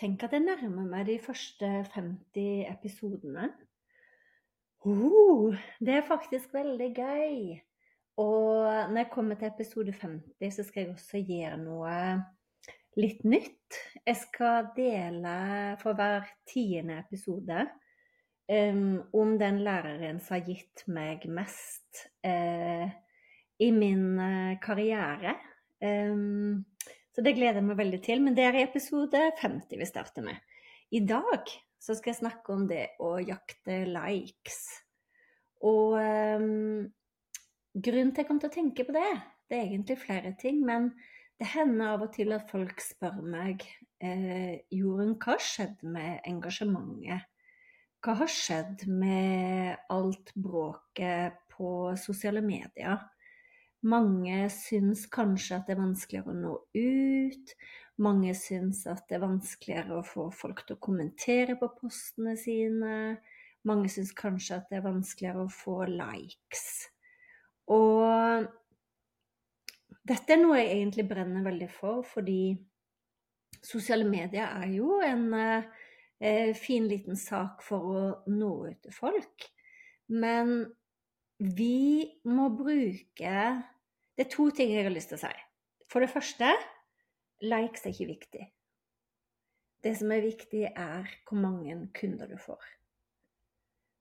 Tenk at jeg nærmer meg de første 50 episodene. Uh, det er faktisk veldig gøy. Og når jeg kommer til episode 50, så skal jeg også gjøre noe litt nytt. Jeg skal dele for hver tiende episode um, om den læreren som har gitt meg mest uh, i min uh, karriere. Um, så det gleder jeg meg veldig til. Men det er i episode 50 vi starter med. I dag så skal jeg snakke om det å jakte likes. Og um, grunnen til jeg kom til å tenke på det, det er egentlig flere ting. Men det hender av og til at folk spør meg eh, Jorunn, hva har skjedd med engasjementet? Hva har skjedd med alt bråket på sosiale medier? Mange syns kanskje at det er vanskeligere å nå ut. Mange syns at det er vanskeligere å få folk til å kommentere på postene sine. Mange syns kanskje at det er vanskeligere å få likes. Og dette er noe jeg egentlig brenner veldig for, fordi sosiale medier er jo en eh, fin liten sak for å nå ut til folk. Men vi må bruke Det er to ting jeg har lyst til å si. For det første likes er ikke viktig. Det som er viktig, er hvor mange kunder du får.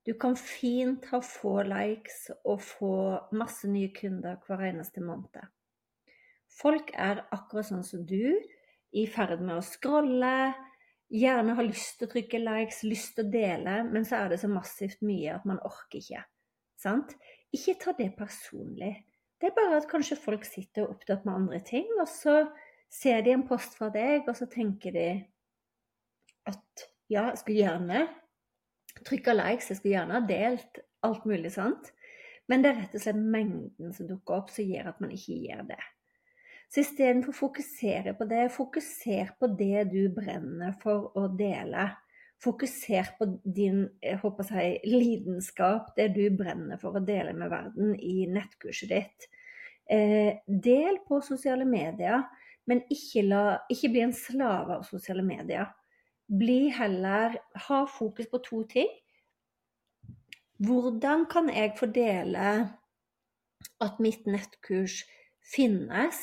Du kan fint ha få likes og få masse nye kunder hver eneste måned. Folk er akkurat sånn som du, i ferd med å scrolle, gjerne har lyst til å trykke likes, lyst til å dele, men så er det så massivt mye at man orker ikke. Sant? Ikke ta det personlig. Det er bare at kanskje folk sitter opptatt med andre ting, og så ser de en post fra deg, og så tenker de at ja, jeg skulle gjerne trykka likes, jeg skulle gjerne ha delt alt mulig sånt. Men det er rett og slett mengden som dukker opp, som gjør at man ikke gjør det. Så istedenfor å fokusere på det, fokuser på det du brenner for å dele. Fokuser på din jeg håper jeg, lidenskap, det du brenner for å dele med verden i nettkurset ditt. Eh, del på sosiale medier, men ikke, la, ikke bli en slave av sosiale medier. Bli heller Ha fokus på to ting. Hvordan kan jeg fordele at mitt nettkurs finnes?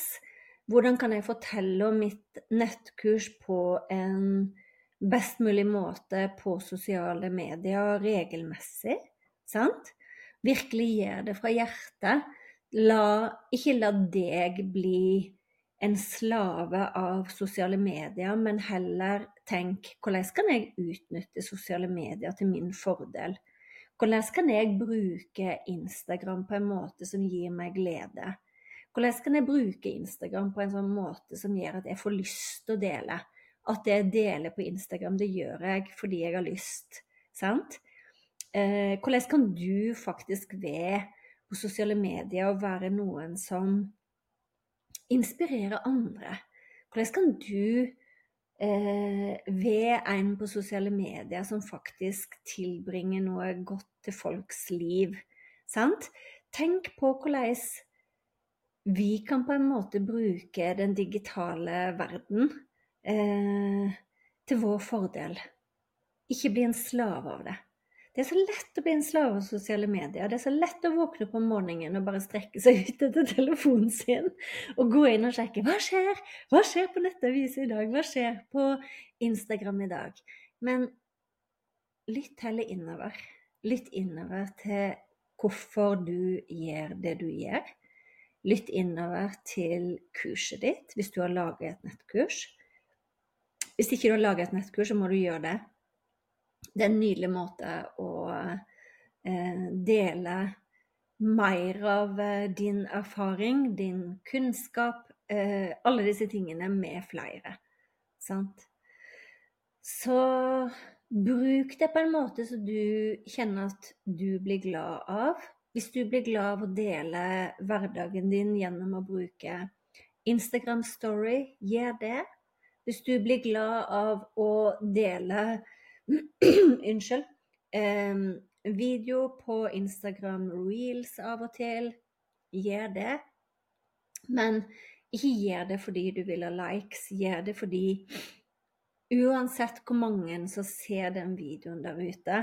Hvordan kan jeg fortelle om mitt nettkurs på en best mulig måte på sosiale medier regelmessig. Sant? Virkelig gjør det fra hjertet. La, ikke la deg bli en slave av sosiale medier, men heller tenk hvordan kan jeg utnytte sosiale medier til min fordel? Hvordan kan jeg bruke Instagram på en måte som gir meg glede? Hvordan kan jeg bruke Instagram på en sånn måte som gjør at jeg får lyst til å dele? At det jeg deler på Instagram, det gjør jeg fordi jeg har lyst. Sant? Eh, hvordan kan du faktisk ved på sosiale medier å være noen som inspirerer andre? Hvordan kan du eh, ved en på sosiale medier som faktisk tilbringer noe godt til folks liv? Sant? Tenk på hvordan vi kan på en måte bruke den digitale verden eh, til vår fordel. Ikke bli en slave av det. Det er så lett å bli en slave av sosiale medier. Det er så lett å våkne om morgenen og bare strekke seg ut etter telefonen sin og gå inn og sjekke hva skjer Hva skjer på nettavisen i dag? Hva skjer på Instagram i dag? Men lytt heller innover. Lytt innover til hvorfor du gjør det du gjør. Lytt innover til kurset ditt, hvis du har laget et nettkurs. Hvis ikke du har laget et nettkurs, så må du gjøre det det er en nydelig måte å eh, dele mer av eh, din erfaring, din kunnskap, eh, alle disse tingene med flere. Sant? Så bruk det på en måte så du kjenner at du blir glad av. Hvis du blir glad av å dele hverdagen din gjennom å bruke Instagram Story, gjør det. Hvis du blir glad av å dele Unnskyld. Um, video på Instagram reels av og til. Gjør det. Men ikke gjør det fordi du vil ha likes. Gjør det fordi uansett hvor mange som ser den videoen der ute,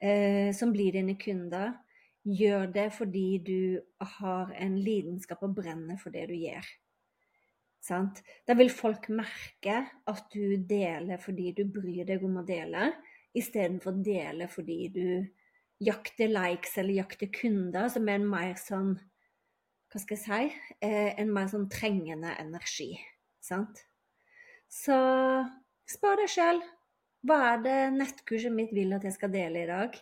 eh, som blir dine kunder, gjør det fordi du har en lidenskap og brenner for det du gjør. Sant? Da vil folk merke at du deler fordi du bryr deg om å dele, istedenfor å dele fordi du jakter likes eller jakter kunder, som er en mer sånn Hva skal jeg si? Eh, en mer sånn trengende energi. Sant? Så spør deg sjøl. Hva er det nettkurset mitt vil at jeg skal dele i dag?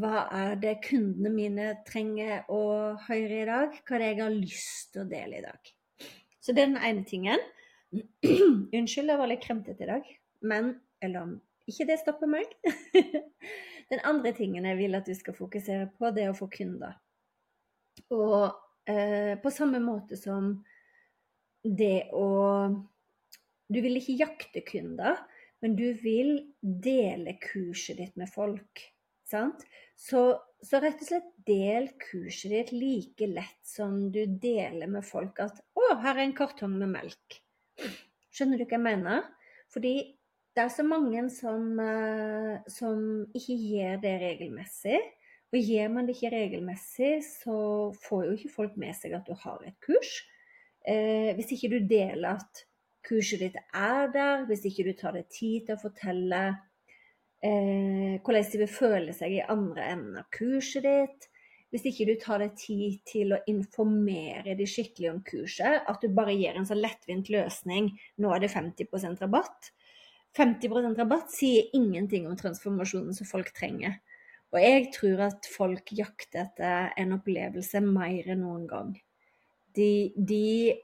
Hva er det kundene mine trenger å høre i dag? Hva er det jeg har lyst til å dele i dag? Så det er den ene tingen. Unnskyld, jeg var litt kremtete i dag, men eller ikke det stopper meg. den andre tingen jeg vil at du skal fokusere på, det er å få kunder. Og eh, på samme måte som det å Du vil ikke jakte kunder, men du vil dele kurset ditt med folk. Så så rett og slett del kurset ditt like lett som du deler med folk at 'Å, her er en kartong med melk'. Skjønner du hva jeg mener? Fordi det er så mange som, uh, som ikke gjør det regelmessig. Og gjør man det ikke regelmessig, så får jo ikke folk med seg at du har et kurs. Eh, hvis ikke du deler at kurset ditt er der, hvis ikke du tar deg tid til å fortelle eh, hvordan de vil føle seg i andre enden av kurset ditt. Hvis ikke du tar deg tid til å informere de skikkelig om kurset, at du bare gir en så lettvint løsning 'nå er det 50% rabatt'. 50% rabatt sier ingenting om transformasjonen som folk trenger. Og jeg tror at folk jakter etter en opplevelse mer enn noen gang. De, de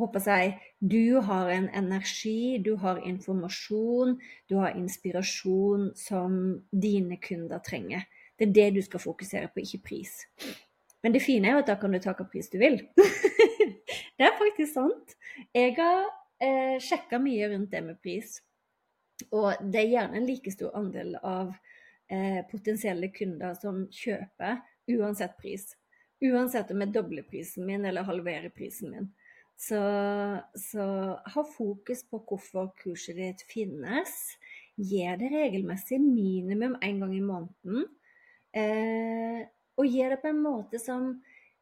håper jeg, du har en energi, du har informasjon, du har inspirasjon som dine kunder trenger. Det er det du skal fokusere på, ikke pris. Men det fine er jo at da kan du ta hva pris du vil. det er faktisk sant. Jeg har eh, sjekka mye rundt det med pris. Og det er gjerne en like stor andel av eh, potensielle kunder som kjøper uansett pris. Uansett om jeg dobler prisen min eller halverer prisen min. Så, så ha fokus på hvorfor kurset ditt finnes. Gjør det regelmessig, minimum én gang i måneden. Eh, og gjør det på en måte som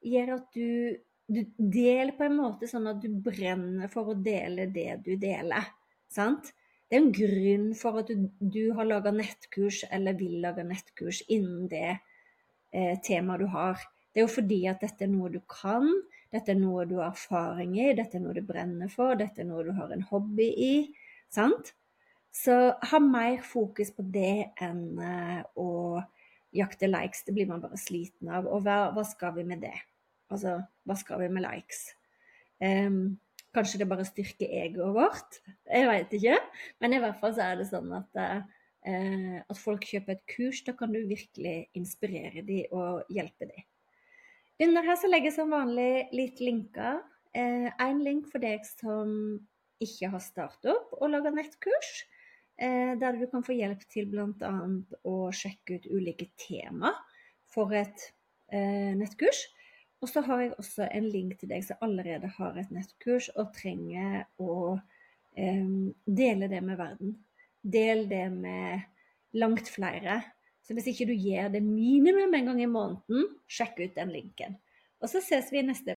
gjør at du, du deler på en måte sånn at du brenner for å dele det du deler. Sant? Det er en grunn for at du, du har laga nettkurs eller vil lage nettkurs innen det eh, temaet du har. Det er jo fordi at dette er noe du kan, dette er noe du har erfaring i, dette er noe du brenner for, dette er noe du har en hobby i. Sant? Så ha mer fokus på det enn uh, å jakte likes. Det blir man bare sliten av. Og hva, hva skal vi med det? Altså, hva skal vi med likes? Um, kanskje det bare styrker egoet vårt? Jeg veit ikke. Men i hvert fall så er det sånn at, uh, at folk kjøper et kurs. Da kan du virkelig inspirere dem og hjelpe dem. Under her så legger jeg som vanlig litt linker. Én eh, link for deg som ikke har startet opp og lager nettkurs. Eh, der du kan få hjelp til bl.a. å sjekke ut ulike tema for et eh, nettkurs. Og så har jeg også en link til deg som allerede har et nettkurs og trenger å eh, dele det med verden. del det med langt flere. Så hvis ikke du gjør det minimum en gang i måneden, sjekk ut den linken. Og så ses vi i neste